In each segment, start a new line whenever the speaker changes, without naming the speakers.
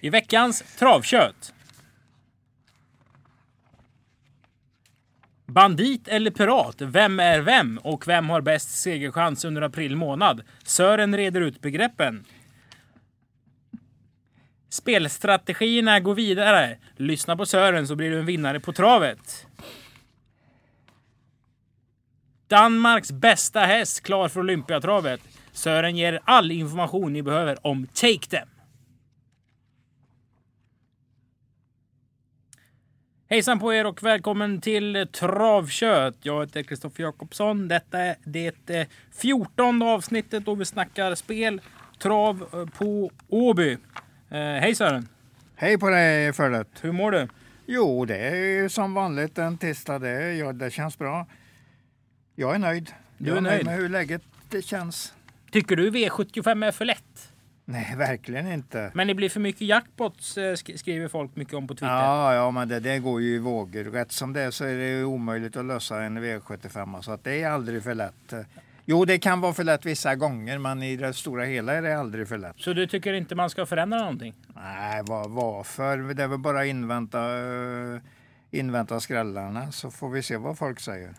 I veckans travkött. Bandit eller pirat? Vem är vem? Och vem har bäst segerchans under april månad? Sören reder ut begreppen. Spelstrategierna går vidare. Lyssna på Sören så blir du en vinnare på travet. Danmarks bästa häst klar för Olympiatravet. Sören ger all information ni behöver om Take Them. Hejsan på er och välkommen till Travkött. Jag heter Kristoffer Jakobsson. Detta är det 14 avsnittet då vi snackar spel, trav eh, på Åby. Eh, hej Sören!
Hej på dig Förlet!
Hur mår du?
Jo, det är som vanligt en tisdag. Det, ja, det känns bra. Jag är nöjd.
Du är
jag är
nöjd?
med hur läget det känns.
Tycker du V75 är för lätt?
Nej, verkligen inte.
Men det blir för mycket jackpots eh, sk- skriver folk mycket om på Twitter.
Ja, ja, men det, det går ju i vågor. Rätt som det är så är det omöjligt att lösa en V75 så att det är aldrig för lätt. Jo, det kan vara för lätt vissa gånger, men i det stora hela är det aldrig för lätt.
Så du tycker inte man ska förändra någonting?
Nej, var, varför? Det är väl bara invänta, eh, invänta skrällarna så får vi se vad folk säger.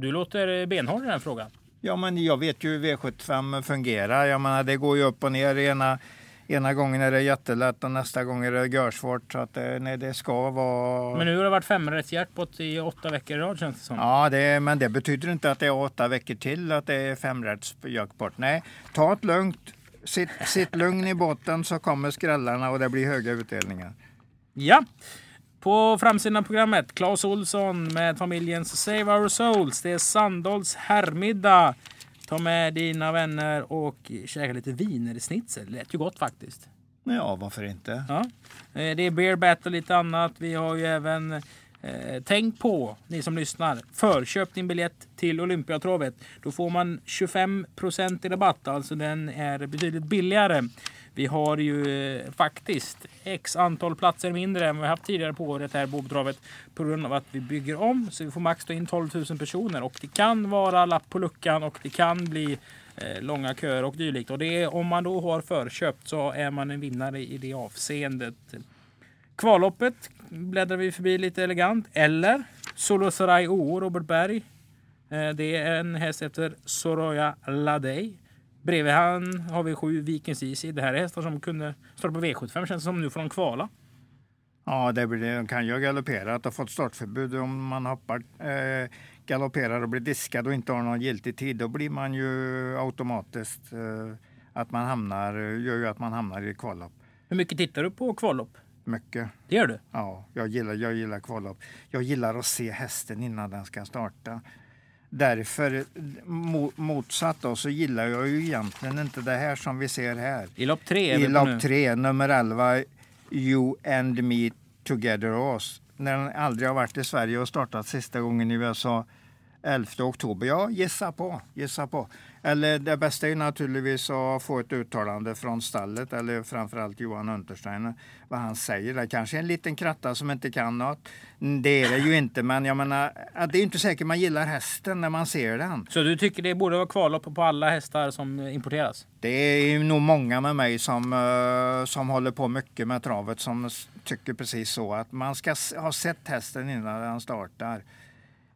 Du låter eh, benhård i den här frågan.
Ja, men jag vet ju hur V75 fungerar. Jag menar, det går ju upp och ner. Ena, ena gången är det jättelätt och nästa gång är det görsvårt. Så att det, nej, det ska vara...
Men nu har det varit femrätts jackpot i åtta veckor i rad känns det som.
Ja, det, men det betyder inte att det är åtta veckor till att det är femrätts jackpot. Nej, ta det lugnt. Sitt, sitt lugn i botten så kommer skrällarna och det blir höga utdelningar.
Ja. På framsidan av programmet, Claes Olsson med familjens Save Our Souls. Det är Sandals herrmiddag. Ta med dina vänner och käka lite wienersnitzel. Det lät ju gott faktiskt.
Ja, varför inte?
Ja. Eh, Det är beer battle och lite annat. Vi har ju även eh, tänk på, ni som lyssnar, förköp din biljett till Olympiatravet. Då får man 25% i rabatt, alltså den är betydligt billigare. Vi har ju eh, faktiskt x antal platser mindre än vad vi haft tidigare på året här på travet på grund av att vi bygger om så vi får max ta in 12 000 personer och det kan vara lapp på luckan och det kan bli eh, långa köer och dylikt. Och det är, om man då har förköpt så är man en vinnare i det avseendet. Kvalloppet bläddrar vi förbi lite elegant. Eller Solosarai O, Robert Berg. Eh, Det är en häst efter Soroya Ladej. Bredvid han har vi sju Vikings Easy. Det här är hästar som kunde starta på V75 känns som. Nu får de kvala.
Ja, det blir, de kan ju galoppera. Att ha fått startförbud om man hoppar, eh, galopperar och blir diskad och inte har någon giltig tid, då blir man ju automatiskt eh, att man hamnar, gör ju att man hamnar i kvallopp.
Hur mycket tittar du på kvallopp?
Mycket.
Det gör du?
Ja, jag gillar, jag gillar kvallopp. Jag gillar att se hästen innan den ska starta. Därför, mo, motsatt då, så gillar jag ju egentligen inte det här som vi ser här.
I lopp tre
I lopp tre, nummer 11, You and Me Together Oss. När den aldrig har varit i Sverige och startat sista gången i USA 11 oktober. Ja, gissa på, gissa på. Eller det bästa är naturligtvis att få ett uttalande från stallet eller framförallt Johan Untersteiner. Vad han säger. Det kanske är en liten kratta som inte kan något. Mm, Det är det ju inte, men jag menar, det är inte säkert man gillar hästen när man ser den.
Så du tycker det borde vara kvallopp på alla hästar som importeras?
Det är nog många med mig som, eh, som håller på mycket med travet som tycker precis så att man ska ha sett hästen innan den startar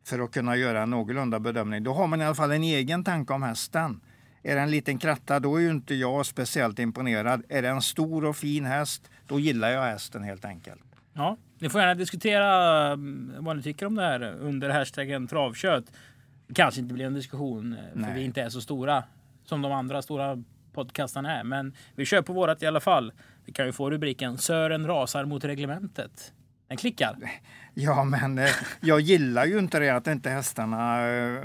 för att kunna göra en någorlunda bedömning. Då har man i alla fall en egen tanke om hästen. Är det en liten kratta, då är ju inte jag speciellt imponerad. Är det en stor och fin häst, då gillar jag hästen helt enkelt.
Ja, ni får gärna diskutera mm, vad ni tycker om det här under hashtaggen travkött. Det kanske inte blir en diskussion eh, för
Nej.
vi inte är så stora som de andra stora podcastarna är. Men vi kör på vårat i alla fall. Vi kan ju få rubriken Sören rasar mot reglementet. Den klickar.
Ja, men eh, jag gillar ju inte det att inte hästarna eh,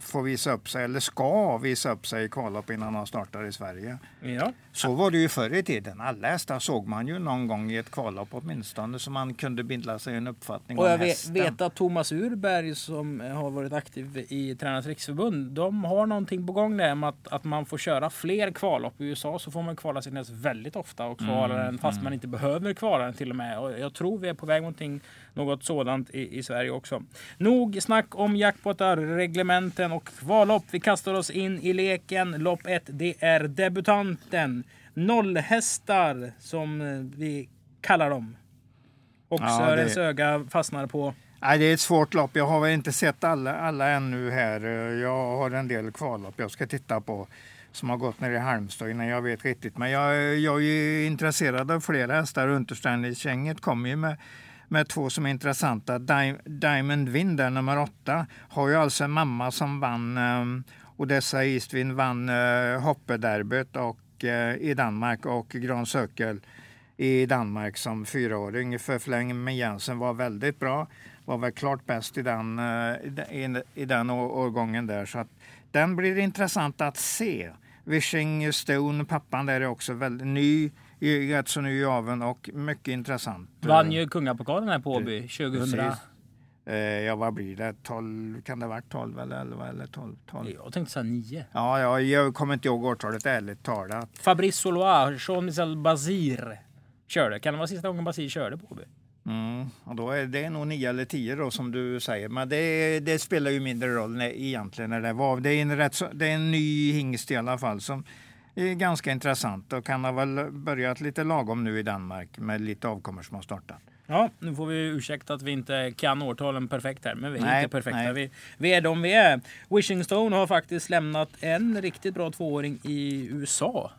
får visa upp sig eller ska visa upp sig i kvallopp innan de startar i Sverige.
Ja.
Så var det ju förr i tiden. Alla hästar såg man ju någon gång i ett kvallopp åtminstone så man kunde bilda sig en uppfattning
Och
om
jag vet,
hästen.
vet att Thomas Urberg som har varit aktiv i Tränarnas riksförbund. De har någonting på gång där med att, att man får köra fler kvallopp. I USA så får man kvala sin häst väldigt ofta och kvala
Mm,
den fast man inte behöver kvala den till och med. Och jag tror är på väg mot något sådant i, i Sverige också. Nog snack om jackpotar, reglementen och kvallopp. Vi kastar oss in i leken. Lopp 1, det är debutanten. Nollhästar som vi kallar dem. Och ja, Sörens det... öga fastnar på
Nej, det är ett svårt lopp. Jag har väl inte sett alla, alla ännu här. Jag har en del kvallopp jag ska titta på som har gått ner i Halmstad innan jag vet riktigt. Men jag, jag är intresserad av flera hästar. Untersteiner-gänget kommer ju med, med två som är intressanta. Diamond Wind, där, nummer åtta, har ju alltså en mamma som vann ehm, Odessa Eastwind vann eh, uh, hoppederbyt och, uh, i Danmark och Gran Sökel i Danmark som fyraåring. För Fläng med Jensen var väldigt bra var väl klart bäst i den, eh, i, i den årgången där. Så att den blir intressant att se. Wishing Stone, pappan där är också väldigt ny, rätt så ny i aveln och mycket intressant.
Vann ju kungapokalen här på Åby 2000.
Eh, ja, vad blir det? 12, kan det ha varit 12 eller 11 eller 12? 12?
Jag tänkte säga 9.
Ja, ja, jag kommer inte ihåg årtalet ärligt talat.
Fabrice Solois, Jean-Michel Bazir körde. Kan det vara sista gången Bazir körde på Åby?
Mm, och då är det nog nio eller tio då som du säger. Men det, det spelar ju mindre roll när, egentligen när det var. Det är, en rätt, det är en ny hingst i alla fall som är ganska intressant och kan ha väl börjat lite lagom nu i Danmark med lite avkommor som har startat.
Ja, nu får vi ursäkta att vi inte kan årtalen perfekt här, men vi är nej, inte perfekta. Vi, vi, är de vi är. Wishing Stone har faktiskt lämnat en riktigt bra tvååring i USA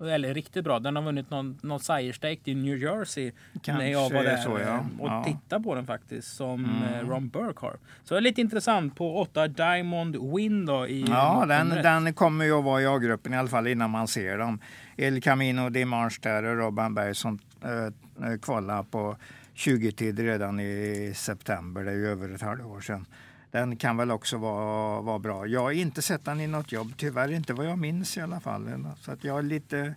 eller riktigt bra. Den har vunnit någon, någon Sire Stake i New Jersey. Kanske när jag var där så, ja. och ja. tittade på den faktiskt. Som mm. Eh, Ron Burke har. Så det är lite intressant på 8 Diamond Wind då, i
Ja, den, den kommer ju att vara i A-gruppen i alla fall innan man ser dem. El Camino Dimanche där och Robban Berg som äh, kvalade på 20-tid redan i september. Det är ju över ett halvår sedan. Den kan väl också vara, vara bra. Jag har inte sett den i något jobb, tyvärr inte vad jag minns i alla fall. Så att jag är lite,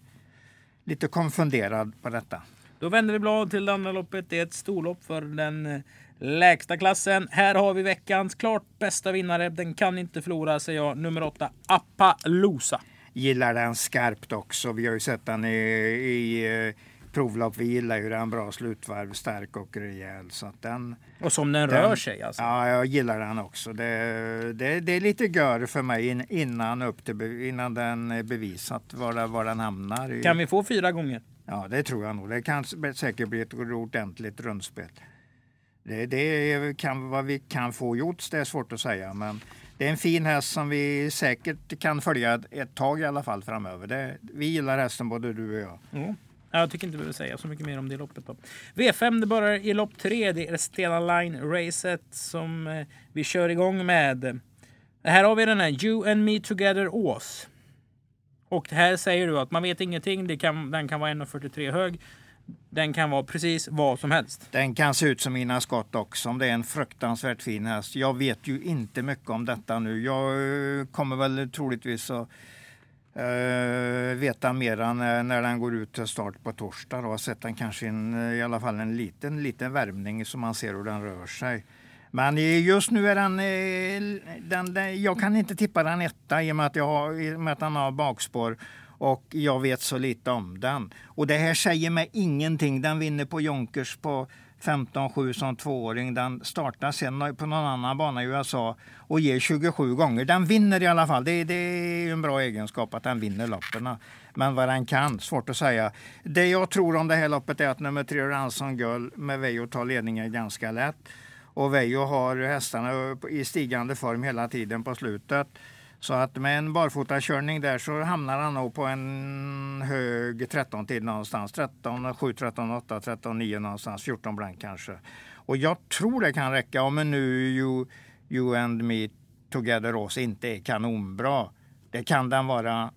lite konfunderad på detta.
Då vänder vi blad till det andra loppet. Det är ett storlopp för den eh, lägsta klassen. Här har vi veckans klart bästa vinnare. Den kan inte förlora, säger jag. Nummer åtta, Appaloosa.
Gillar den skarpt också. Vi har ju sett den i, i eh, provlopp. Vi gillar ju den bra slutvarv, stark och rejäl. Så att den,
och som den, den rör sig alltså?
Ja, jag gillar den också. Det, det, det är lite gör för mig innan, upp till, innan den är bevisat var, var den hamnar.
Kan vi få fyra gånger?
Ja, det tror jag nog. Det kan säkert bli ett ordentligt rundspel. Det, det kan vad vi kan få gjort, det är svårt att säga. Men det är en fin häst som vi säkert kan följa ett tag i alla fall framöver. Det, vi gillar hästen både du och jag.
Mm. Jag tycker inte vi behöver säga så mycket mer om det loppet. Då. V5 det börjar i lopp 3. Det är Stena Line-racet som eh, vi kör igång med. Här har vi den här You and Me Together Ås. Och här säger du att man vet ingenting. Det kan, den kan vara 1,43 hög. Den kan vara precis vad som helst.
Den kan se ut som mina skott också. Om det är en fruktansvärt fin häst. Jag vet ju inte mycket om detta nu. Jag eh, kommer väl troligtvis att Uh, veta mera när, eh, när den går ut till start på torsdag. Då. Sett den kanske en, eh, i alla fall en liten, liten värmning så man ser hur den rör sig. Men just nu är den, den, den, Jag kan inte tippa den etta i och med att, jag har, i och med att den har bakspår och jag vet så lite om den. Och det här säger mig ingenting. Den vinner på Jonkers på 15-7 som tvååring. Den startar sen på någon annan bana i USA och ger 27 gånger. Den vinner i alla fall. Det, det är en bra egenskap att den vinner loppen. Men vad den kan, svårt att säga. Det jag tror om det här loppet är att nummer tre Ransom Girl med Vejo tar ledningen ganska lätt. Och Vejo har hästarna i stigande form hela tiden på slutet. Så att med en barfotakörning där så hamnar han nog på en hög 13 tid någonstans. 13, 7, 13, 8, 13, 9 någonstans. 14 blank kanske. Och jag tror det kan räcka om en nu you, you and me together oss inte är kanonbra. Det kan den vara.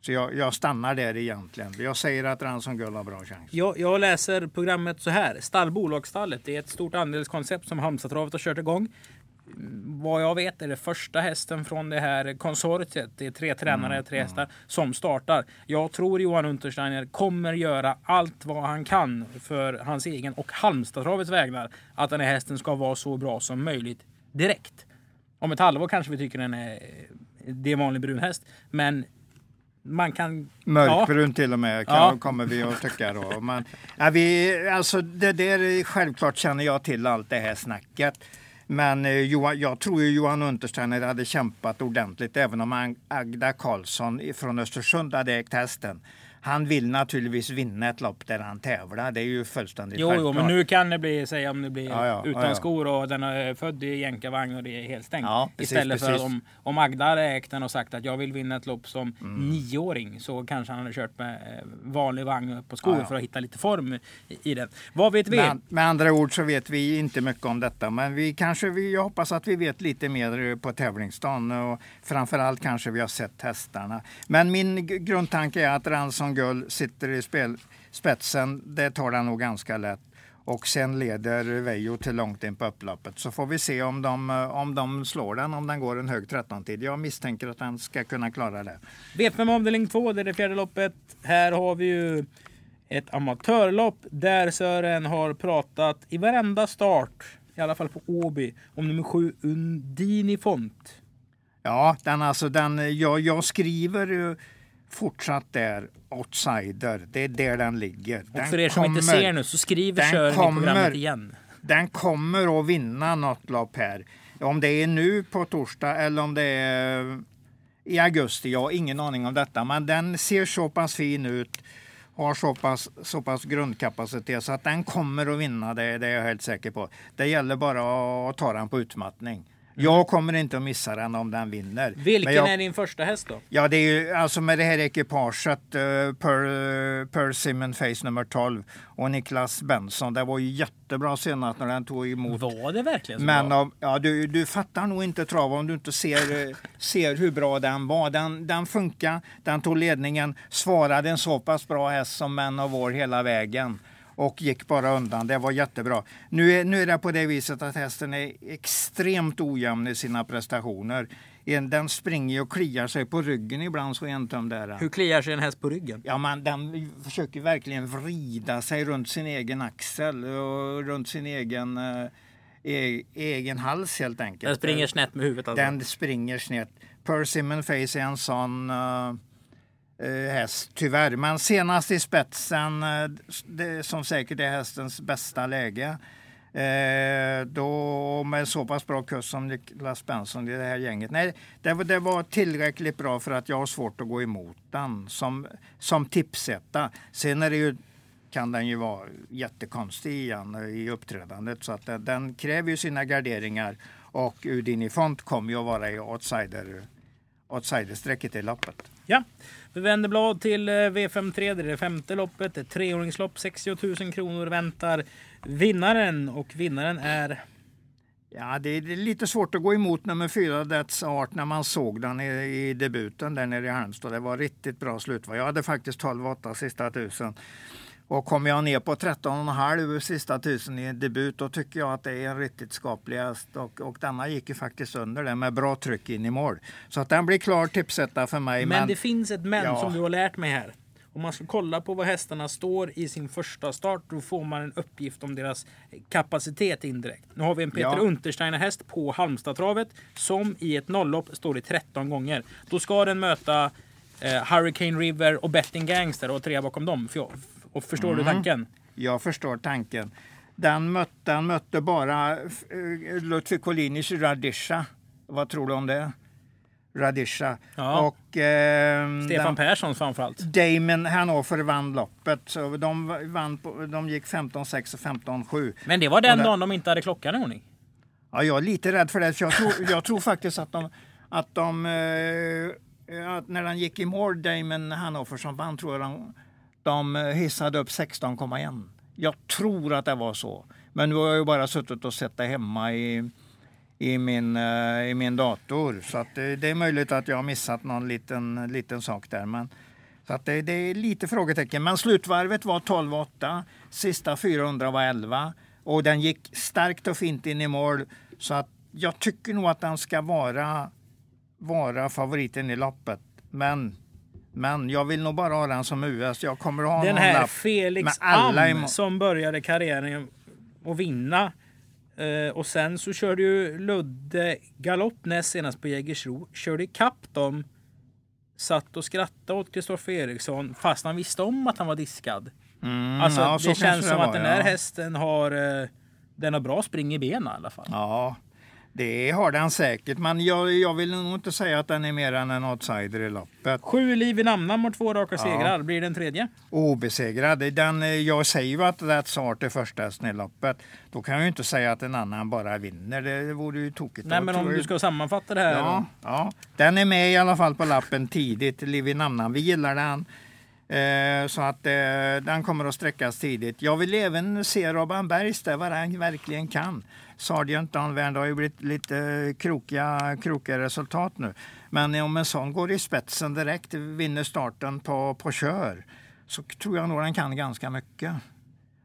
Så jag, jag, stannar där egentligen. Jag säger att Ranson Gull har bra chans.
Jag, jag läser programmet så här. Stall Bolagsstallet. Det är ett stort andelskoncept som Halmstadstravet har kört igång vad jag vet är det första hästen från det här konsortiet. Det är tre tränare, mm, tre hästar mm. som startar. Jag tror Johan Untersteiner kommer göra allt vad han kan för hans egen och Halmstadstravets vägnar. Att den här hästen ska vara så bra som möjligt direkt. Om ett halvår kanske vi tycker den är, det är vanlig brun häst. Men man kan...
Mörkbrun ja. till och med kan,
ja.
kommer vi att tycka då. Men, ja, vi, alltså det där, självklart känner jag till allt det här snacket. Men eh, jag tror ju Johan Untersteiner hade kämpat ordentligt även om Agda Karlsson från Östersund hade ägt hästen han vill naturligtvis vinna ett lopp där han tävlar. Det är ju fullständigt
jo,
självklart.
Jo, men nu kan det bli, säg om det blir
ja, ja,
utan
ja,
skor och den är född i jänkarvagn och det är helt stängt.
Precis,
Istället
precis.
för om, om Agda hade ägt den och sagt att jag vill vinna ett lopp som mm. nioåring så kanske han hade kört med eh, vanlig vagn på skor för att hitta lite form i, i den. Vad vet vi?
Men, med andra ord så vet vi inte mycket om detta, men vi kanske, vi, jag hoppas att vi vet lite mer på tävlingsdagen och framförallt kanske vi har sett hästarna. Men min grundtanke är att Ranson Gull sitter i spel, spetsen, det tar den nog ganska lätt. Och sen leder Vejo till långt in på upploppet. Så får vi se om de, om de slår den, om den går en hög 13-tid. Jag misstänker att den ska kunna klara det.
V5 avdelning 2, det är det fjärde loppet. Här har vi ju ett amatörlopp där Sören har pratat i varenda start, i alla fall på Åby, om nummer 7 Undini Font.
Ja, den alltså den, jag, jag skriver fortsatt där outsider. Det är där den ligger.
Den och för er som kommer, inte ser nu så skriver Sören i programmet igen.
Den kommer att vinna något lopp här. Om det är nu på torsdag eller om det är i augusti. Jag har ingen aning om detta. Men den ser så pass fin ut. Har så pass, så pass grundkapacitet så att den kommer att vinna. Det, det är jag helt säker på. Det gäller bara att ta den på utmattning. Jag kommer inte att missa den om den vinner.
Vilken
jag,
är din första häst då?
Ja, det är ju alltså med det här ekipaget uh, per, per Simon Face nummer 12 och Niklas Benson. Det var ju jättebra senast när den tog emot.
Var det verkligen så
Men
bra?
Av, ja, du, du fattar nog inte trav om du inte ser, ser hur bra den var. Den, den funkar, den tog ledningen, svarade en så pass bra häst som Man of War hela vägen och gick bara undan. Det var jättebra. Nu är, nu är det på det viset att hästen är extremt ojämn i sina prestationer. Den springer och kliar sig på ryggen ibland så entum där.
Hur kliar sig en häst på ryggen?
Ja, man, den försöker verkligen vrida sig runt sin egen axel och runt sin egen, äh, egen hals helt enkelt.
Den springer snett med huvudet alltså?
Den springer snett. Persimmon Face är en sån uh, Eh, häst, tyvärr. Men senast i spetsen, eh, det, som säkert är hästens bästa läge, eh, då med så pass bra kurs som Niklas Benson i det här gänget. Nej, det, det, var tillräckligt bra för att jag har svårt att gå emot den som, som tipsetta. Sen är det ju, kan den ju vara jättekonstig igen i uppträdandet så att den, den kräver ju sina garderingar och Udini Font kommer ju att vara i outsider outsiderstrecket i loppet.
Ja, vi vänder blad till V53. Det är det femte loppet. Ett treåringslopp. 60 000 kronor väntar vinnaren. Och vinnaren är...
Ja, det är lite svårt att gå emot nummer fyra, That's Art, när man såg den i, i debuten där nere i Halmstad. Det var riktigt bra slut. Jag hade faktiskt 12-8 sista tusen. Och kommer jag ner på 13,5 sista tusen i debut då tycker jag att det är en riktigt skaplig häst. Och, och denna gick ju faktiskt under det med bra tryck in i mål. Så att den blir klar tipsetta för mig.
Men, men det finns ett men ja. som du har lärt mig här. Om man ska kolla på vad hästarna står i sin första start då får man en uppgift om deras kapacitet indirekt. Nu har vi en Peter ja. Untersteiner häst på Halmstadtravet som i ett nolllopp står i 13 gånger. Då ska den möta eh, Hurricane River och Betting Gangster och tre bakom dem. Och förstår mm. du tanken?
Jag förstår tanken. Den mötte, den mötte bara Lutfi Collinic Radisha. Vad tror du om det? Radisha.
Ja.
Och, eh,
Stefan den, Persson framförallt.
Damon Hannover vann loppet. Så de, vann på, de gick 15-6 och 15-7.
Men det var den dagen de inte hade klockan i ordning?
Ja, jag är lite rädd för det. För jag, tror, jag tror faktiskt att de, att de eh, att när den gick i mål, Damon Hannover som vann, tror jag de de eh, hissade upp 16,1. Jag tror att det var så. Men nu har jag ju bara suttit och sett det hemma i, i, min, eh, i min dator. Så att det, det, är möjligt att jag har missat någon liten, liten sak där. Men, så att det, det är lite frågetecken. Men slutvarvet var 12,8. Sista 400 var 11. Och den gick starkt och fint in i mål. Så att jag tycker nog att den ska vara, vara favoriten i loppet. Men men jag vill nog bara ha den som US. Jag kommer att ha
den
någon
här
lapp
Felix Am som började karriären och vinna. Uh, och sen så körde ju Ludde galopp näst senast på Jägersro. Körde ikapp dem satt och skrattade åt Kristoffer Eriksson fast han visste om att han var diskad.
Mm,
Alltså,
ja, så
det
kanske
känns som
var,
att den här
ja.
hästen har, eh, den har bra spring i benen i alla fall.
Ja, det har den säkert. Men jag, jag vill nog inte säga att den är mer än en outsider i loppet.
Sju liv i namnen mot två raka
Ja.
segrar. Blir det en tredje?
Obesegrad. Den, jag säger ju att That's Art är första hästen i loppet. Då kan jag ju inte säga att en annan bara vinner. Det vore ju tokigt.
Nej, men om du ska sammanfatta det här.
Ja, ja, den är med i alla fall på lappen tidigt. Liv i namnen. Vi gillar den. Eh, så att eh, den kommer att sträckas tidigt. Jag vill även se Robban Bergs där, vad han verkligen kan. Sargent Danvern, det har ju blivit lite krokiga, krokiga resultat nu. Men om en sån går i spetsen direkt, vinner starten på, på kör, så tror jag nog den kan ganska mycket.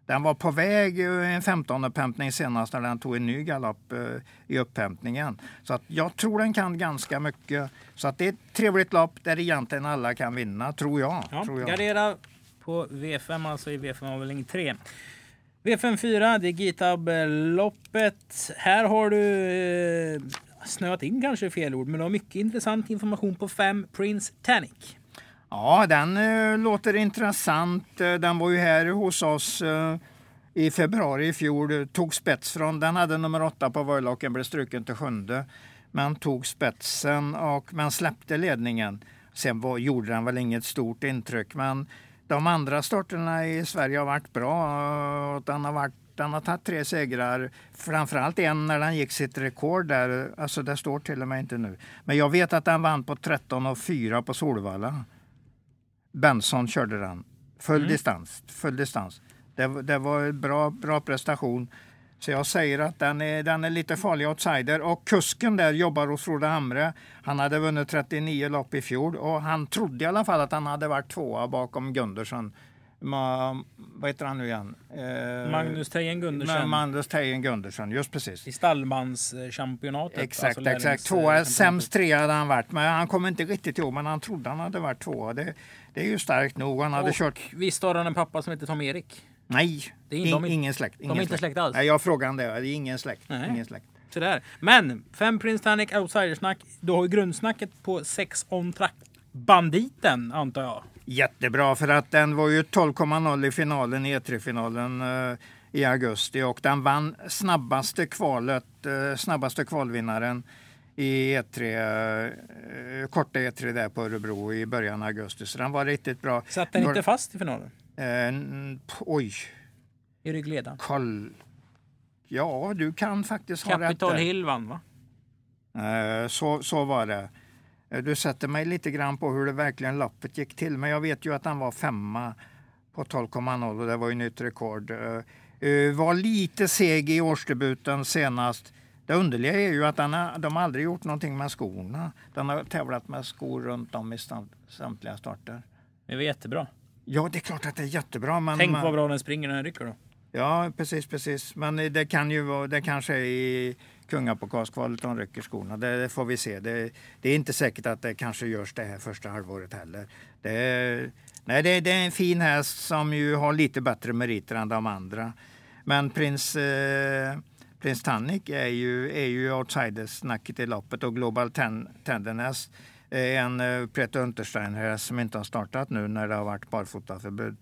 Den var på väg eh, en 15 upphämtning senast när den tog en ny galopp eh, i upphämtningen. Så att jag tror den kan ganska mycket. Så att det är ett trevligt lopp där egentligen alla kan vinna, tror jag.
Ja,
tror jag.
gardera på V5, alltså i V5 avdelning 3. V54, det är Gitab-loppet. Här har du eh, snöat in kanske är fel ord, men du har mycket intressant information på 5 Prince Tannic.
Ja, den eh, låter intressant. Eh, den var ju här hos oss eh, i februari i fjol. Tog spets från, den hade nummer åtta på Varlocken, blev struken till sjunde. Men tog spetsen och men släppte ledningen. Sen var, gjorde den väl inget stort intryck, men de andra starterna i Sverige har varit bra. och Den har, varit, den har tagit tre segrar, framförallt en när den gick sitt rekord där. Alltså det står till och med inte nu. Men jag vet att den vann på 13 och 4 på Solvalla. Benson körde den. Full
Mm.
distans. Full distans. Det, det var en bra, bra prestation. Så jag säger att den är, den är lite farlig outsider. Och kusken där jobbar hos Frode Hamre. Han hade vunnit 39 lopp i fjol och han trodde i alla fall att han hade varit tvåa bakom Gundersen. Ma, vad heter han nu igen? Eh,
Magnus Tejen Gundersen
Magnus Tejen Gundersen, just precis.
i stallmanschampionatet.
Exakt,
alltså
exakt.
lärlings-
Tvåa, sämst tre hade han varit. Men han kom inte riktigt ihåg, men han trodde han hade varit tvåa. Det, det är ju starkt nog. Han hade
Och
kört...
visst har han en pappa som heter Tom Erik?
Nej,
Det är
in,
de
ingen släkt.
de
Ingen
är inte släkt alls?
Nej, jag frågade han det. Det är ingen släkt.
Nej.
Ingen släkt.
Sådär. Men 5 Prince Tannic outsidersnack. Du har ju grundsnacket på 6 on track. Banditen antar jag.
Jättebra, för att den var ju 12,0 i finalen, E3-finalen eh, i augusti. Och den vann snabbaste kvalet, eh, snabbaste kvalvinnaren i E3, eh, korta E3 där på Örebro i början av augusti. Så den var riktigt bra.
Satt den inte fast i finalen?
Eh, oj,
I ryggledan?
koll. Ja, du kan faktiskt ha rätt
Capital
där.
Hill vann va?
Eh, Så, så var det. Eh, Du sätter mig lite grann på hur det verkligen loppet gick till. Men jag vet ju att han var femma på 12,0 och det var ju nytt rekord. Eh, eh, Var lite seg i årsdebuten senast. Det underliga är ju att han har, de har aldrig gjort någonting med skorna. Den har tävlat med skor runt om i samtliga starter.
Det var jättebra.
Ja, det är klart att det är jättebra. Men
Tänk
man-
vad bra den springer när den rycker då.
Ja, precis, precis. Men det kan ju vara, det kanske är i kungapokalskvalet de rycker skorna. Det, det får vi se. Det, det är inte säkert att det kanske görs det här första halvåret heller. Det, nej, det, det är en fin häst som ju har lite bättre meriter än de andra. Men prins, eh, prins Tannik är ju, är ju outsiders-snacket i loppet och Global Ten, Tenderness är en eh, Peter Untersteiner-häst som inte har startat nu när det har varit barfotaförbud.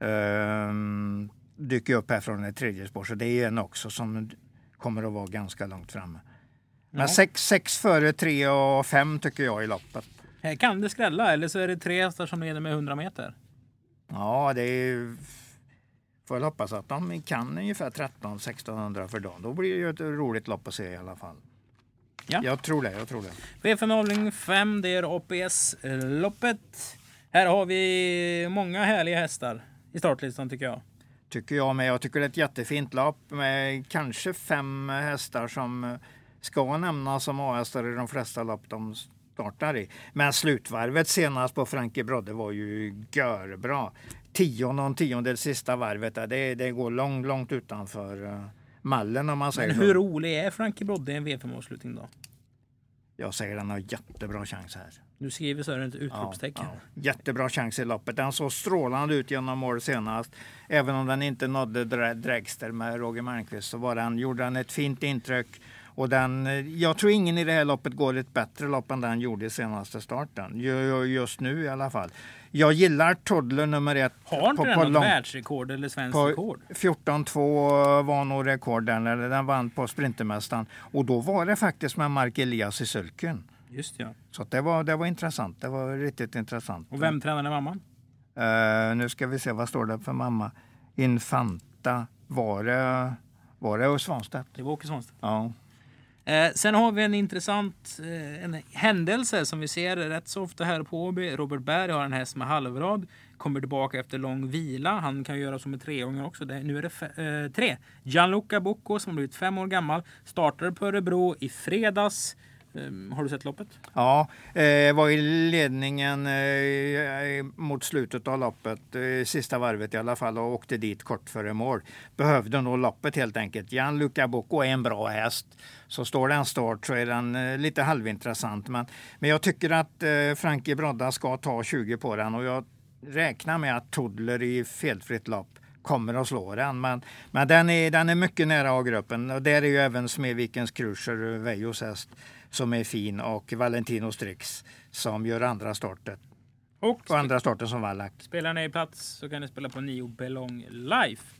Ehm, dyker upp här från ett tredje spår. Så det är en också som kommer att vara ganska långt framme. Men
Ja.
sex, sex före tre och fem tycker jag i loppet.
Här kan det skrälla eller så är det tre hästar som leder med 100 meter.
Ja, det är... Får jag hoppas att de kan ungefär 13-1600 för dagen. Då blir det ju ett roligt lopp att se i alla fall.
Ja.
Jag tror det, jag tror det.
V5 avdelning 5, det är APS-loppet. Här har vi många härliga hästar i startlistan tycker jag.
Tycker jag med. Jag tycker det är ett jättefint lopp med kanske fem hästar som ska nämnas som A-hästar i de flesta lopp de startar i. Men slutvarvet senast på Frankie Brodde var ju görbra. Tio och tiondel sista varvet, det, det går långt, långt utanför eh, mallen om man säger
Men
så.
hur rolig är Frankie Brodde i en V5-avslutning då?
Jag säger den har jättebra chans här.
Du skriver så ett utropstecken.
Ja, ja. Jättebra chans i loppet. Den såg strålande ut genom mål senast. Även om den inte nådde Dragster med Roger Malmqvist så var den, gjorde den ett fint intryck. Och den, jag tror ingen i det här loppet går ett bättre lopp än den gjorde i senaste starten. Just nu i alla fall. Jag gillar Toddler nummer ett.
Har inte på, den på något lång... världsrekord eller svenskt på rekord?
14-2 var nog rekord den, eller den vann på Sprintermästaren. Och då var det faktiskt med Mark Elias i sulken.
Just ja.
Så det var, det var intressant. Det var riktigt intressant.
Och vem tränade mamman?
Uh, nu ska vi se, vad står det för mamma? Infanta. Var det, var det Svanstedt?
Det var Åke Svanstedt.
Ja.
Eh, sen har vi en intressant eh, en händelse som vi ser rätt så ofta här på Åby. Robert Berg har en häst med halvrad. Kommer tillbaka efter lång vila. Han kan göra som med treåringar också. Det, nu är det eh, tre. Gianluca Bocco som har blivit fem år gammal. Startade på Örebro i fredags. Ehm, har du sett loppet?
Ja, eh, var i ledningen eh, mot slutet av loppet, eh, sista varvet i alla fall, och åkte dit kort före mål. Behövde nog loppet helt enkelt. Gianluca Bocco är en bra häst. Så står det en start så är den eh, lite halvintressant. Men, men jag tycker att eh, Frankie Brodda ska ta 20 på den och jag räknar med att Toddler i felfritt lopp kommer att slå den. Men, men den, är, den är mycket nära A-gruppen och där är ju även Smedvikens Cruiser, eh, Vejos häst som är fin och Valentino Strix som gör andra starten. Och, och andra starten som Wallach.
Spelar ni i plats så kan ni spela på 9 Belong Life.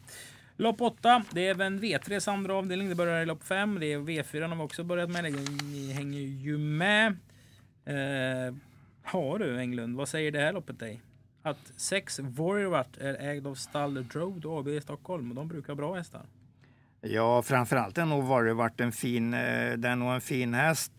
Lopp 8, det är även V3 andra avdelning. Det börjar i lopp 5. Det är V4 har vi också börjat med. Ni hänger ju med. Eh, har du Englund, vad säger det här loppet dig? Att 6 Warrior är ägd av Stall Road AB i Stockholm och de brukar bra hästar.
Ja, framförallt har nog varit, varit en fin, det är nog en fin häst.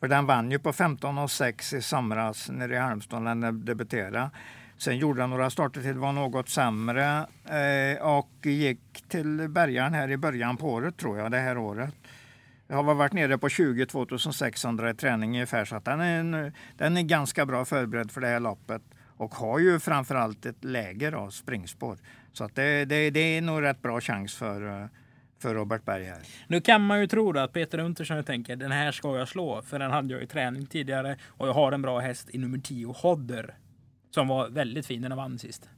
För den vann ju på 15 och 6 i somras nere i Halmstad när den debuterade. Sen gjorde han några starter till, var något sämre eh, och gick till bärgaren här i början på året tror jag, det här året. Jag har varit nere på 20 2600 i träning ungefär så att den är, den är ganska bra förberedd för det här loppet och har ju framförallt ett läge av springspår. Så att det, det, det är nog rätt bra chans för eh, för Robert Berg här.
Nu kan man ju tro att Peter Untersson tänker den här ska jag slå för den hade jag i träning tidigare och jag har en bra häst i nummer 10 Hodder som var väldigt fin när den vann sist.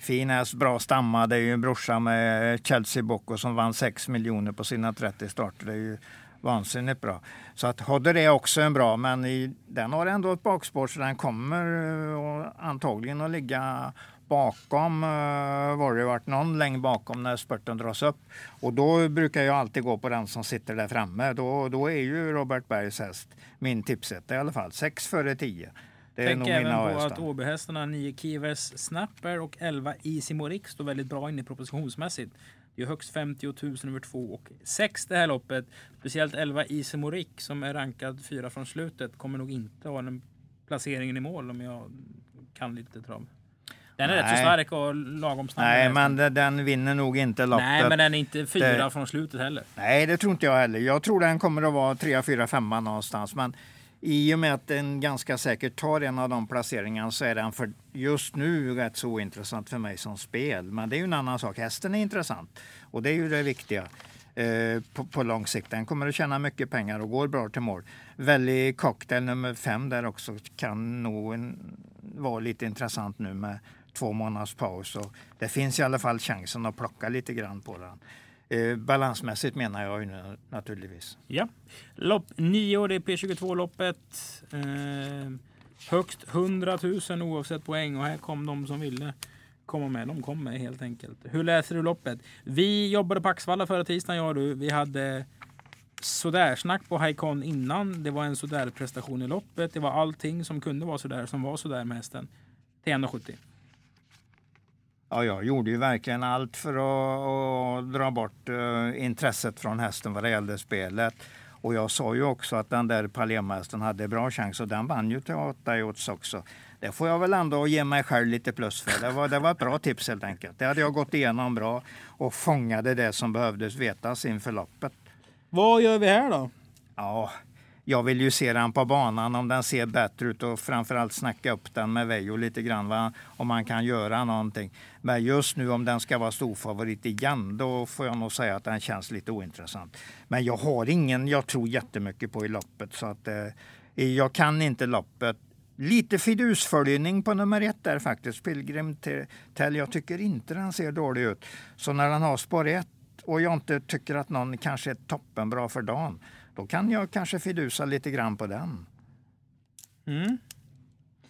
Fin häst, bra stamma. Det är ju en brorsa med Chelsea Bocco som vann 6 miljoner på sina 30 starter. Det är ju vansinnigt bra. Så att Hodder är också en bra, men i, den har ändå ett bakspår så den kommer uh, antagligen att ligga bakom uh, var det varit någon längd bakom när spurten dras upp. Och då brukar jag alltid gå på den som sitter där framme. Då, då är ju Robert Bergs häst min tipsetta i alla fall. 6 före 10.
Det är Tänk även på att Åbyhästarna 9 Kivers Snapper och 11 Easy Morix står väldigt bra inne propositionsmässigt. Det är högst 50 000 nummer 2 och 6 det här loppet. Speciellt 11 Easy Morik som är rankad 4 från slutet kommer nog inte ha den placeringen i mål om jag kan lite trav. Den är Nej. rätt så stark och lagom snabb.
Nej, men den vinner nog inte loppet.
Nej, men den är inte fyra det... från slutet heller.
Nej, det tror inte jag heller. Jag tror den kommer att vara 3, 4, 5 någonstans. Men i och med att den ganska säkert tar en av de placeringarna så är den för just nu rätt så ointressant för mig som spel. Men det är ju en annan sak. Hästen är intressant och det är ju det viktiga eh, på, på lång sikt. Den kommer att tjäna mycket pengar och går bra till mål. Välj cocktail nummer fem där också kan nog en, vara lite intressant nu med två månaders paus. Och det finns i alla fall chansen att plocka lite grann på den. Eh, balansmässigt menar jag ju naturligtvis.
Ja. Lopp 9, det är P22-loppet. Eh, högst 100 000 oavsett poäng och här kom de som ville komma med. De kom med helt enkelt. Hur läser du loppet? Vi jobbade på Axvalla förra tisdagen, jag och du. Vi hade sådär snack på Haikon innan. Det var en sådär prestation i loppet. Det var allting som kunde vara sådär som var sådär med hästen. Till 1,70.
Ja, jag gjorde ju verkligen allt för att, att dra bort uh, intresset från hästen vad det gällde spelet. Och jag sa ju också att den där Palema-hästen hade bra chans och den vann ju till 8 odds också. Det får jag väl ändå ge mig själv lite plus för. Det var, det var ett bra tips helt enkelt. Det hade jag gått igenom bra och fångade det som behövdes vetas inför loppet.
Vad gör vi här då?
Ja, jag vill ju se den på banan om den ser bättre ut och framförallt snacka upp den med Vejo lite grann va? om man kan göra någonting. Men just nu om den ska vara storfavorit igen då får jag nog säga att den känns lite ointressant. Men jag har ingen jag tror jättemycket på i loppet så att eh, jag kan inte loppet. Lite fidusföljning på nummer ett där faktiskt. Pilgrim Tell. Jag tycker inte den ser dålig ut. Så när den har spår ett och jag inte tycker att någon kanske är toppenbra för dagen då kan jag kanske fidusa lite grann på den.
Mm.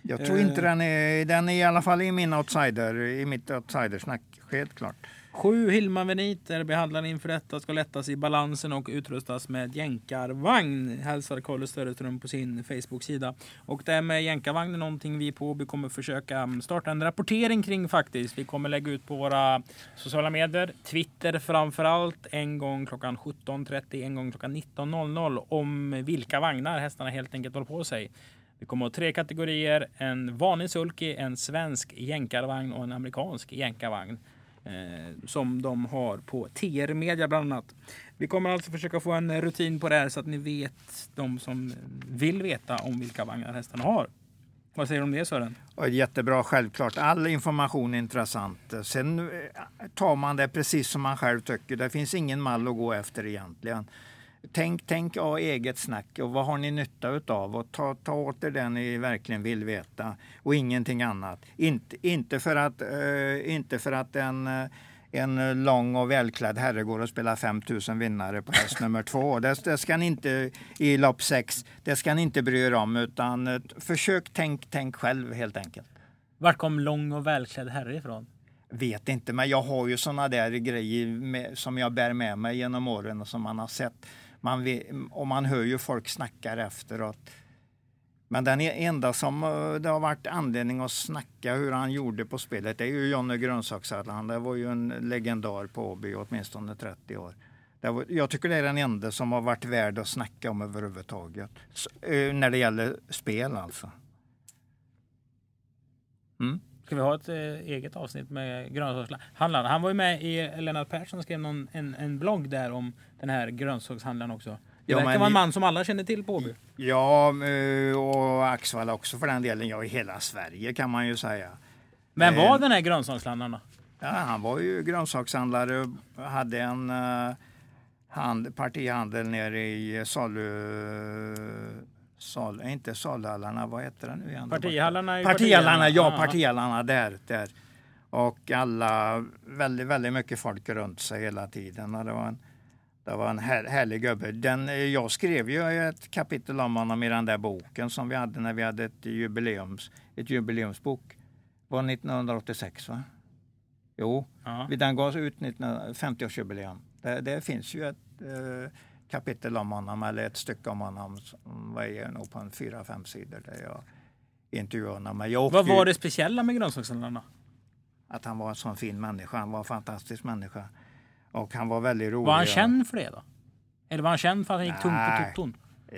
Jag tror inte den är, den är i alla fall i min outsider, i mitt outsidersnack, helt klart.
Sju Hilma-veniter behandlade inför detta ska lättas i balansen och utrustas med jänkarvagn. Hälsar Carl Söderström på sin Facebook-sida. Och det här med jänkarvagn är någonting vi på vi kommer försöka starta en rapportering kring faktiskt. Vi kommer lägga ut på våra sociala medier, Twitter framför allt, en gång klockan 17.30, en gång klockan 19.00 om vilka vagnar hästarna helt enkelt håller på sig. Vi kommer att ha tre kategorier, en vanlig sulky, en svensk jänkarvagn och en amerikansk jänkarvagn eh, som de har på TR Media bland annat. Vi kommer alltså försöka få en rutin på det här så att ni vet, de som vill veta om vilka vagnar hästarna har. Vad säger du om det Sören?
Jättebra, självklart. All information är intressant. Sen eh, tar man det precis som man själv tycker. Det finns ingen mall att gå efter egentligen. Tänk, tänk ja, eget snack och vad har ni nytta utav? Och ta, ta åt er det ni verkligen vill veta och ingenting annat. Inte, inte, för, att, uh, inte för att en, uh, en lång och välklädd herre går och spelar 5000 vinnare på häst nummer två. Det, det ska ni inte i lopp sex, det ska ni inte bry er om utan uh, försök tänk, tänk själv helt enkelt.
Vart kom lång och välklädd herre ifrån?
Vet inte, men jag har ju såna där grejer med, som jag bär med mig genom åren och som man har sett man och man hör ju folk snacka efteråt. Men den e- enda som eh, det har varit anledning att snacka hur han gjorde på spelet det är ju Jonny Grönsakshallan. Det var ju en legendar på Åby åtminstone 30 år. Var, jag tycker det är den enda som har varit värd att snacka om överhuvudtaget. Så, eh, när det gäller spel alltså.
Mm. Ska vi ha ett eh, eget avsnitt med grönsakshandlaren? Han var ju med i Lennart Persson skrev någon, en, en blogg där om den här grönsakshandlaren också. Det ja, verkar vara en man som alla känner till på Åby.
Ja, eh, och Axvalla också för den delen. Ja, i hela Sverige kan man ju säga.
Men var eh, den här grönsakshandlaren då?
Ja, han var ju grönsakshandlare och hade en uh, hand, partihandel nere i Salu Sal, inte Salhallarna, vad heter det nu igen?
Partihallarna?
Partihallarna, ja, partihallarna där, där. Och alla, väldigt, väldigt mycket folk runt sig hela tiden. Och det var en, det var en här, härlig gubbe. Den, jag skrev ju ett kapitel om honom i den där boken som vi hade när vi hade ett, jubileums, ett jubileumsbok. Det var 1986 va? Jo, ja. den gavs ut 50-årsjubileum. Det, det, finns ju ett eh, kapitel om honom eller ett stycke om honom som var nog på en fyra, fem sidor där jag intervjuade honom. Jag
Vad var det speciella med grönsakshandlarna?
Att han var en sån fin människa. Han var en fantastisk människa. Och han var väldigt rolig.
Var han känd för det då? Eller var han känd för att han gick tungt på toton?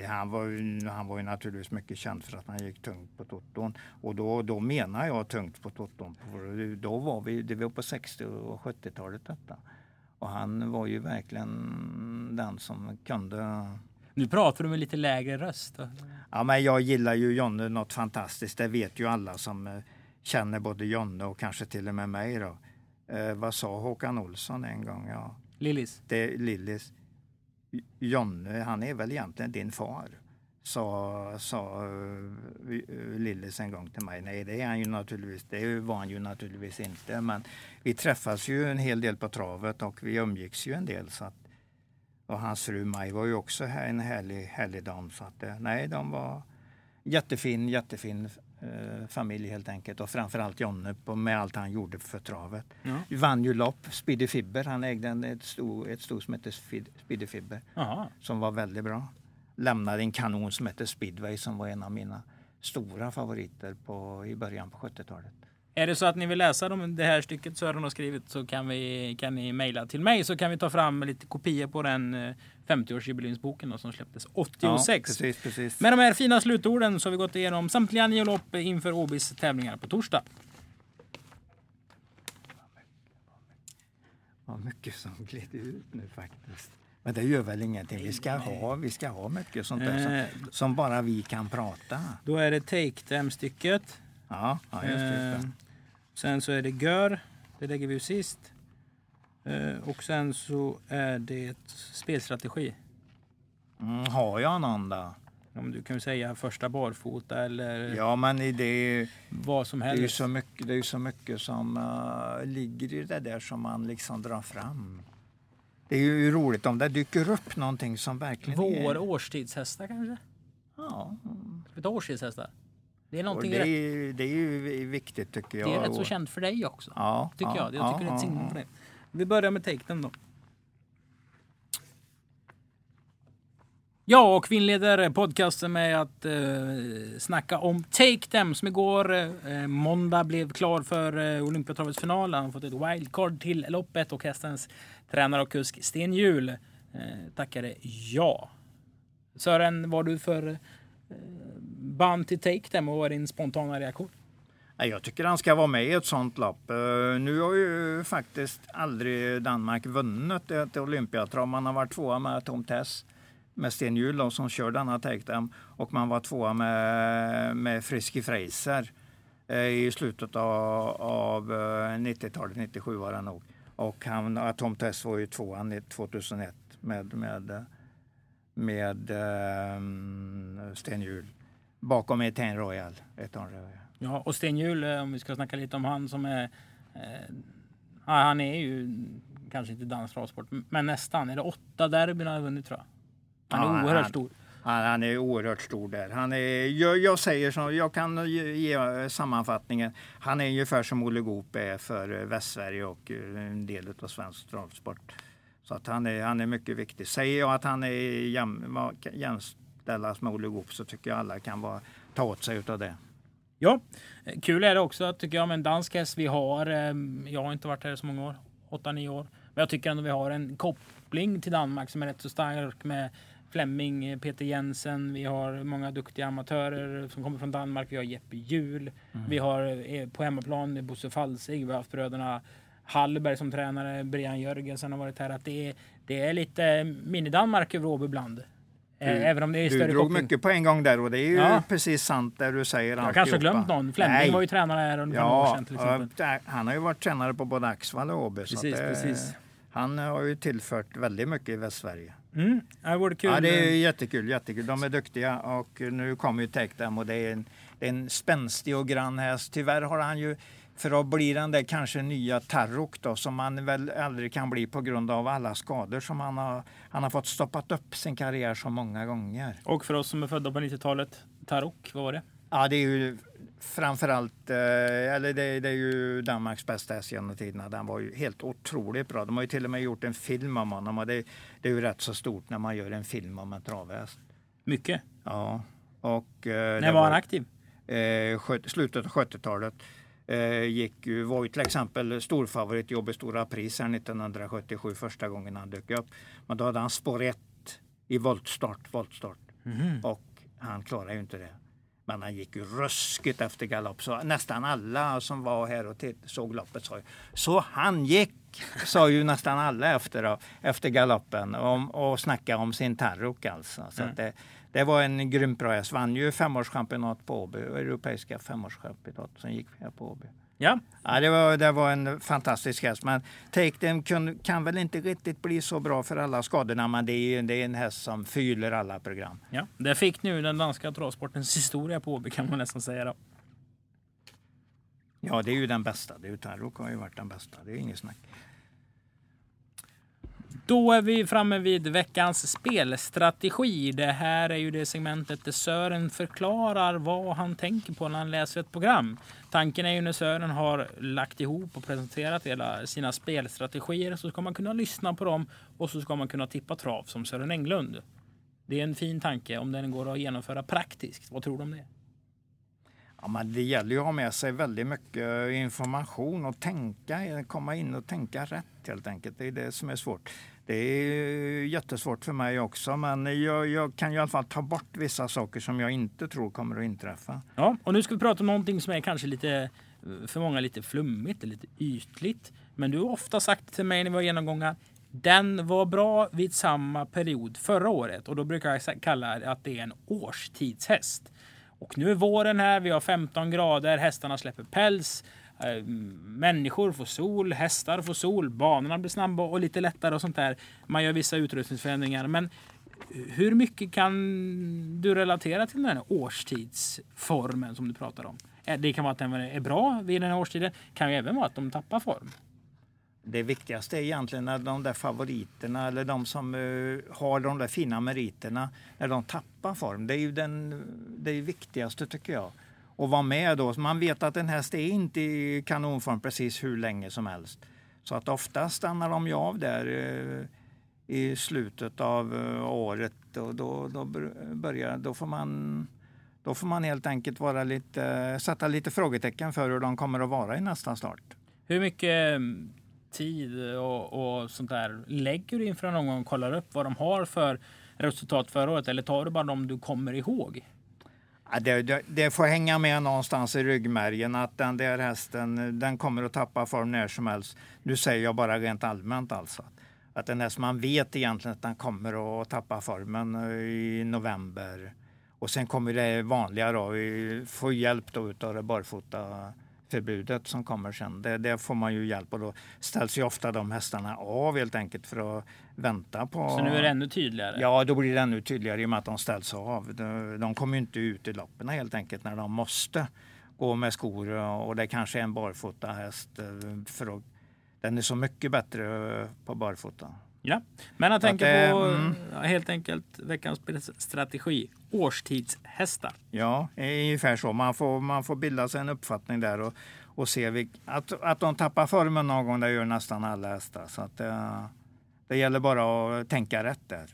Han var, ju, han var ju naturligtvis mycket känd för att han gick tungt på toton. Och då, då menar jag tungt på toton. Då var vi, det var på 60 och 70-talet detta. Och han var ju verkligen den som kunde...
Nu pratar du med lite lägre röst. Då.
Ja, men jag gillar ju Jonne något fantastiskt. Det vet ju alla som eh, känner både Jonne och kanske till och med mig. Då. Eh, vad sa Håkan Olsson en gång? Ja.
Lillis?
Det, Lillis. Jonne, han är väl egentligen din far? Sa, sa uh, Lillis en gång till mig. Nej, det är han ju naturligtvis. Det var han ju naturligtvis inte. Men vi träffas ju en hel del på travet och vi umgicks ju en del. Så att, och hans fru Maj var ju också en härlig, härlig dam. Så att, eh, nej, de var jättefin, jättefin eh, familj helt enkelt. Och framförallt Jonne med allt han gjorde för travet. Ja. Vann ju lopp. Speedy Fibber, han ägde en, ett stort ett stor som hette Speedy Fibber. Aha. Som var väldigt bra lämnade en kanon som hette Speedway som var en av mina stora favoriter på, i början på 70-talet.
Är det så att ni vill läsa dem, det här stycket Sören har skrivit så kan, vi, kan ni mejla till mig så kan vi ta fram lite kopior på den 50-årsjubileumsboken eh, som släpptes 86. Ja,
precis, precis.
Med de här fina slutorden så har vi gått igenom samtliga nio lopp inför Åbys tävlingar på torsdag.
Vad mycket som gled ut nu faktiskt. Men det gör väl ingenting. Vi ska ha, vi ska ha mycket sånt där som, eh, som bara vi kan prata.
Då är det Take Them-stycket.
Ja, ja just det. Eh,
sen så är det Gör. Det lägger vi sist. Eh, och sen så är det spelstrategi.
Mm, har jag någon då?
Om du kan säga första barfota eller
ja, men det är,
vad som helst.
Det är ju så mycket, det är så mycket som uh, ligger i det där som man liksom drar fram. Det är ju roligt om det dyker upp någonting som verkligen
Vår
är...
årstidshästar kanske?
Ja,
Ska vi ta årstidshästar? Det är någonting
det, är, det är ju viktigt tycker jag.
det är rätt så känt för dig också.
Ja,
Tycker
ja,
jag. Jag tycker
ja,
det är ett signum för det. Vi börjar med Take då. Ja, och vi inleder podcasten med att eh, snacka om Take Them som igår eh, måndag blev klar för eh, Olympiatravets final. Han har fått ett wildcard till loppet och hästens tränare och kusk Sten Hjul eh, tackade ja. Sören, vad har du för eh, band till Take Them och vad är din spontana reaktion?
Jag tycker han ska vara med i ett sånt lopp. Eh, nu har ju faktiskt aldrig Danmark vunnit ett Olympiatrav. Man har varit tvåa med Tom Tess med Sten Hjul då, som kör denna Take och man var tvåa med, med Frisky Fraser eh, i slutet av, av eh, 90-talet, 97 var det nog. Och han, ja, Tom Tess var ju tvåa 2001 med, med, med eh, Sten Hjul. Bakom Etain Royal. Royal.
Ja, och Sten Hjul, eh, om vi ska snacka lite om han som är... Eh, han är ju kanske inte dansk travsport, men nästan. Är det åtta derbyn han har vunnit tror jag? Han är
Ja,
oerhört
han-
stor.
Han, han är oerhört stor där. Han är, jag, jag säger så, jag kan ge, ge sammanfattningen. Han är ungefär som Olle Goop är för eh, Västsverige och eh, en del av svensk travsport. Så att han är, han är mycket viktig. Säger jag att han är jäm, jämställas med Olle Goop så tycker jag alla kan vara, ta åt sig utav det.
Ja, kul är det också tycker jag med en dansk häst. Vi har, eh, jag har inte varit här så många år, 8-9 år. Men jag tycker ändå vi har en koppling till Danmark som är rätt så stark med Flemming, eh, Peter Jensen. Vi har många duktiga amatörer som kommer från Danmark. Vi har Jeppe Hjul. Vi har eh, på hemmaplan Bosse Falsig. Vi har haft bröderna Hallberg som tränare. Brian Jörgensen har varit här. Att det, är, det är lite mini-Danmark över Åby ibland. Eh, Även om det är
Du
större
drog
koppling.
mycket på en gång där och det är ju
Ja.
precis sant det du säger.
Jag har kanske
alltihopa.
glömt någon. Flemming
Nej.
var ju tränare här under några år
Ja,
sedan till exempel.
ja, där- han har ju varit tränare på både Axvall och Åby. så
Precis,
att det-
precis.
Han har ju tillfört väldigt mycket i Västsverige.
Mm, det vore kul.
Ja, det är jättekul, jättekul. De är duktiga och nu kommer ju Take Them och det är en, det är en spänstig och grann häst. Tyvärr har han ju för att bli den där kanske nya Tarrock då som han väl aldrig kan bli på grund av alla skador som han har. Han har fått stoppat upp sin karriär så många gånger.
Och för oss som är födda på 90-talet, Tarok, vad var det?
Ja, det är ju framförallt, eh, eller det, det är ju Danmarks bästa häst genom tiderna. Den var ju helt otroligt bra. De har ju till och med gjort en film om honom och det, det är ju rätt så stort när man gör en film om en travhäst.
Mycket.
Ja, och... eh,
När var han aktiv?
eh, slutet av 70-talet. Eh, gick ju, var ju till exempel storfavorit i Åby Stora Pris här 1977 första gången han dök upp. Men då hade han spår 1 i voltstart, voltstart
Mhm.
och han klarade ju inte det. Men han gick ju ruskigt efter galopp. Så nästan alla som var här och såg loppet sa ju så han gick, sa ju nästan alla efter, efter galoppen och, och snackade om sin Tarrock alltså. Så
Mm.
det, det var en grym bra häst. Vann ju femårschampionat på Åby, europeiska femårschampionat som gick här på Åby.
Ja,
Ja, det, var, det var en fantastisk häst. Men Take Them kan, kan väl inte riktigt bli så bra för alla skadorna. Men det är, det är en häst som fyller alla program.
ja. Det fick nu den danska travsportens historia på kan man nästan säga. Då.
Ja, det är ju den bästa. Det är ju Tarrock har ju varit den bästa. Det är inget snack.
Då är vi framme vid veckans spelstrategi. Det här är ju det segmentet där Sören förklarar vad han tänker på när han läser ett program. Tanken är ju när Sören har lagt ihop och presenterat hela sina spelstrategier så ska man kunna lyssna på dem och så ska man kunna tippa trav som Sören Englund. Det är en fin tanke om den går att genomföra praktiskt. Vad tror du om det?
Ja, men det gäller ju att ha med sig väldigt mycket information och tänka, komma in och tänka rätt helt enkelt. Det är det som är svårt. Det är jättesvårt för mig också, men jag, jag kan ju i alla fall ta bort vissa saker som jag inte tror kommer att inträffa.
Ja, och nu ska vi prata om någonting som är kanske lite för många lite flummigt, lite ytligt. Men du har ofta sagt till mig när vi har genomgångar den var bra vid samma period förra året och då brukar jag kalla det att det är en årstidshäst. Och nu är våren här, vi har 15 grader, hästarna släpper päls, eh, människor får sol, hästar får sol, banorna blir snabba och lite lättare och sånt där. Man gör vissa utrustningsförändringar. Men hur mycket kan du relatera till den här årstidsformen som du pratar om? Eh, det kan vara att den är bra vid den här årstiden. kan ju även vara att de tappar form.
Det viktigaste är egentligen när de där favoriterna eller de som uh, har de där fina meriterna, när de tappar form. Det är ju den, det viktigaste tycker jag. Att vara med då. Man vet att en häst är inte i kanonform precis hur länge som helst. Så att ofta stannar de ju av där uh, i slutet av uh, året och då, då, börjar, då får man då får man helt enkelt vara lite, sätta lite frågetecken för hur de kommer att vara i nästa start.
Hur mycket tid och, och sånt där lägger du inför någon gång och kollar upp vad de har för resultat förra året? Eller tar du bara de du kommer ihåg?
Ja, det, det, det, får hänga med någonstans i ryggmärgen att den där hästen den kommer att tappa form när som helst. Nu säger jag bara rent allmänt alltså. Att den häst man vet egentligen att den kommer att tappa formen eh, i november. Och sen kommer det vanliga då, vi får hjälp då utav det barfota förbudet som kommer sen. Det, det, får man ju hjälp och då ställs ju ofta de hästarna av helt enkelt för att vänta på...
Så nu är det ännu tydligare?
Ja, då blir det ännu tydligare i och med att de ställs av. De, de kommer ju inte ut i loppen helt enkelt när de måste gå med skor och det kanske är en barfota häst eh, för att, den är så mycket bättre på barfota.
Ja, men jag tänker på mm. helt enkelt veckans strategi. Årstidshästar.
Ja, ungefär så. Man får, man får bilda sig en uppfattning där och, och se vilk, att, att de tappar formen någon gång. Det gör nästan alla hästar. Så att det, det gäller bara att tänka rätt där.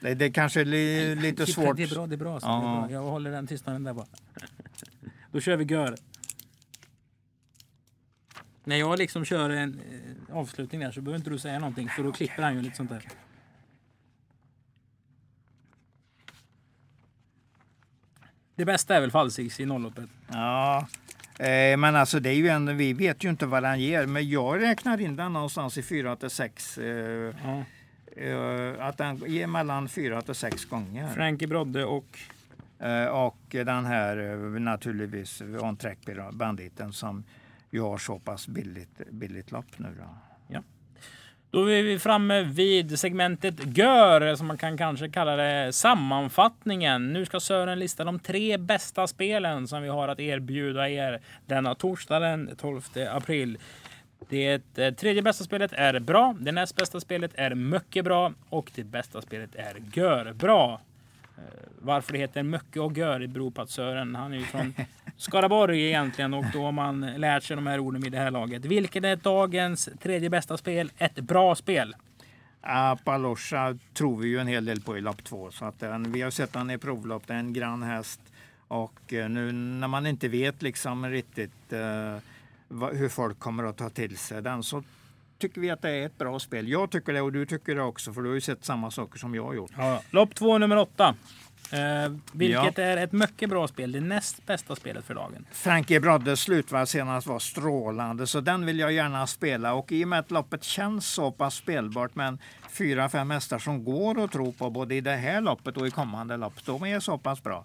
Det, det kanske är li, lite svårt.
Det är bra, det är bra. Så ja. det är bra. Jag håller den tystnaden där bara. Då kör vi gör. När jag liksom kör en eh, avslutning där så behöver inte du säga någonting för då klipper han ju lite sånt där. Det bästa är väl Falsix i nollloppet?
Ja, eh, men alltså det är ju en, vi vet ju inte vad den ger. Men jag räknar in den någonstans i 4 till 6. Eh, ja. eh, att den ger mellan 4 till 6 gånger.
Frankie Brodde och?
Och den här naturligtvis On Track Banditen som vi har så pass billigt, billigt lopp nu. Då.
Ja. Då är vi framme vid segmentet GÖR, som man kan kanske kalla det sammanfattningen. Nu ska Sören lista de tre bästa spelen som vi har att erbjuda er denna torsdag den 12 april. Det eh, tredje bästa spelet är bra, det näst bästa spelet är mycket bra och det bästa spelet är gör bra. Eh, varför det heter Möcke och Gör beror på att Sören, han är ju från Skaraborg egentligen och då har man lärt sig de här orden vid det här laget. Vilket är dagens tredje bästa spel? Ett bra spel?
Apalosha tror vi ju en hel del på i lopp två. Så att den, vi har sett den i provlopp. Det är en grann häst. Och eh, nu när man inte vet liksom riktigt uh, hur folk kommer att ta till sig den så tycker vi att det är ett bra spel. Jag tycker det och du tycker det också för du har ju sett samma saker som jag har gjort.
Ja. Lopp två nummer åtta. Eh, vilket ja. är ett mycket bra spel. Det näst bästa spelet för dagen.
Frankie Broddes slutvarv senast var strålande, så den vill jag gärna spela. Och i och med att loppet känns så pass spelbart med fyra, fem hästar som går att tro på både i det här loppet och i kommande lopp, de är så pass bra.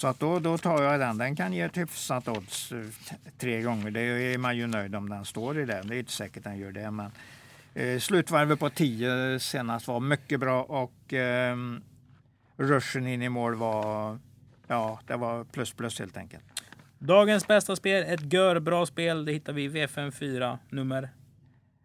Så att då, då tar jag den. Den kan ge ett hyfsat odds eh, tre gånger. Det är man ju nöjd om den står i det. Det är inte säkert den gör det. Men, eh, slutvarvet på 10 senast var mycket bra och eh, ruschen in i mål var, ja, det var plus plus helt enkelt.
Dagens bästa spel, ett görbra spel. Det hittar vi i V54 nummer.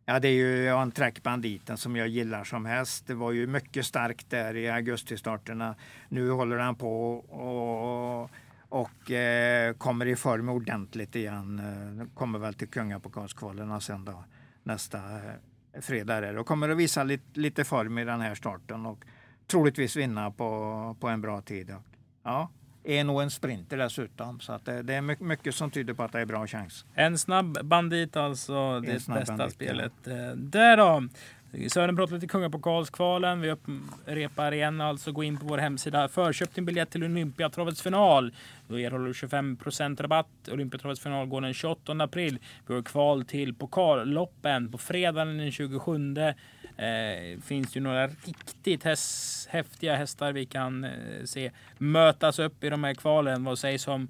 Ja, det är ju en Banditen som jag gillar som häst. Det var ju mycket starkt där i augustistarterna. Nu håller han på och, och eh, kommer i form ordentligt igen. Eh, kommer väl till kungapokalskvalen sen då nästa eh, fredag. Där. Och kommer att visa lite, lite form i den här starten. Och troligtvis vinna på, på en bra tid. Ja, är nog en sprinter dessutom. Så att det, det, är mycket som tyder på att det är bra chans.
En snabb bandit alltså, det bästa bandit, spelet. Ja. Eh, där då. Sören pratar lite Kungapokalskvalen. Vi upprepar igen alltså. Gå in på vår hemsida. Förköp din biljett till Olympiatravets final. Då erhåller du 25 rabatt. Olympiatravets final går den 28 april. Vi har kval till pokalloppen på fredagen den 27 Eh, finns ju några riktigt häst, häftiga hästar vi kan eh, se mötas upp i de här kvalen. Vad sägs om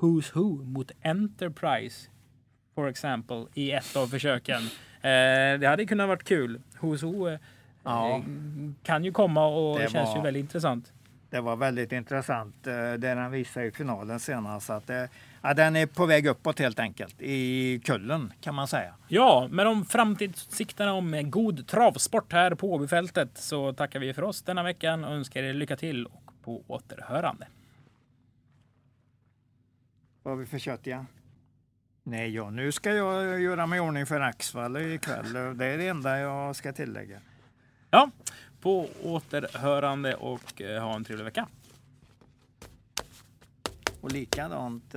Who's Who mot Enterprise? For example, i ett av försöken. Eh, det hade kunnat varit kul. Who's Who eh, ja. kan ju komma och det känns var... ju väldigt intressant.
Det var väldigt intressant. eh, Det den visade i finalen senast. Att det, ja, den är på väg uppåt helt enkelt. I kullen kan man säga.
Ja, med de framtidssikterna om god travsport här på Åbyfältet så tackar vi för oss denna veckan och önskar er lycka till och på återhörande.
Vad har vi för kött igen? Nej, ja, nu ska jag göra mig i ordning för Axvall ikväll. Det är det enda jag ska tillägga.
Ja, på återhörande och eh, ha en trevlig vecka.
Och likadant.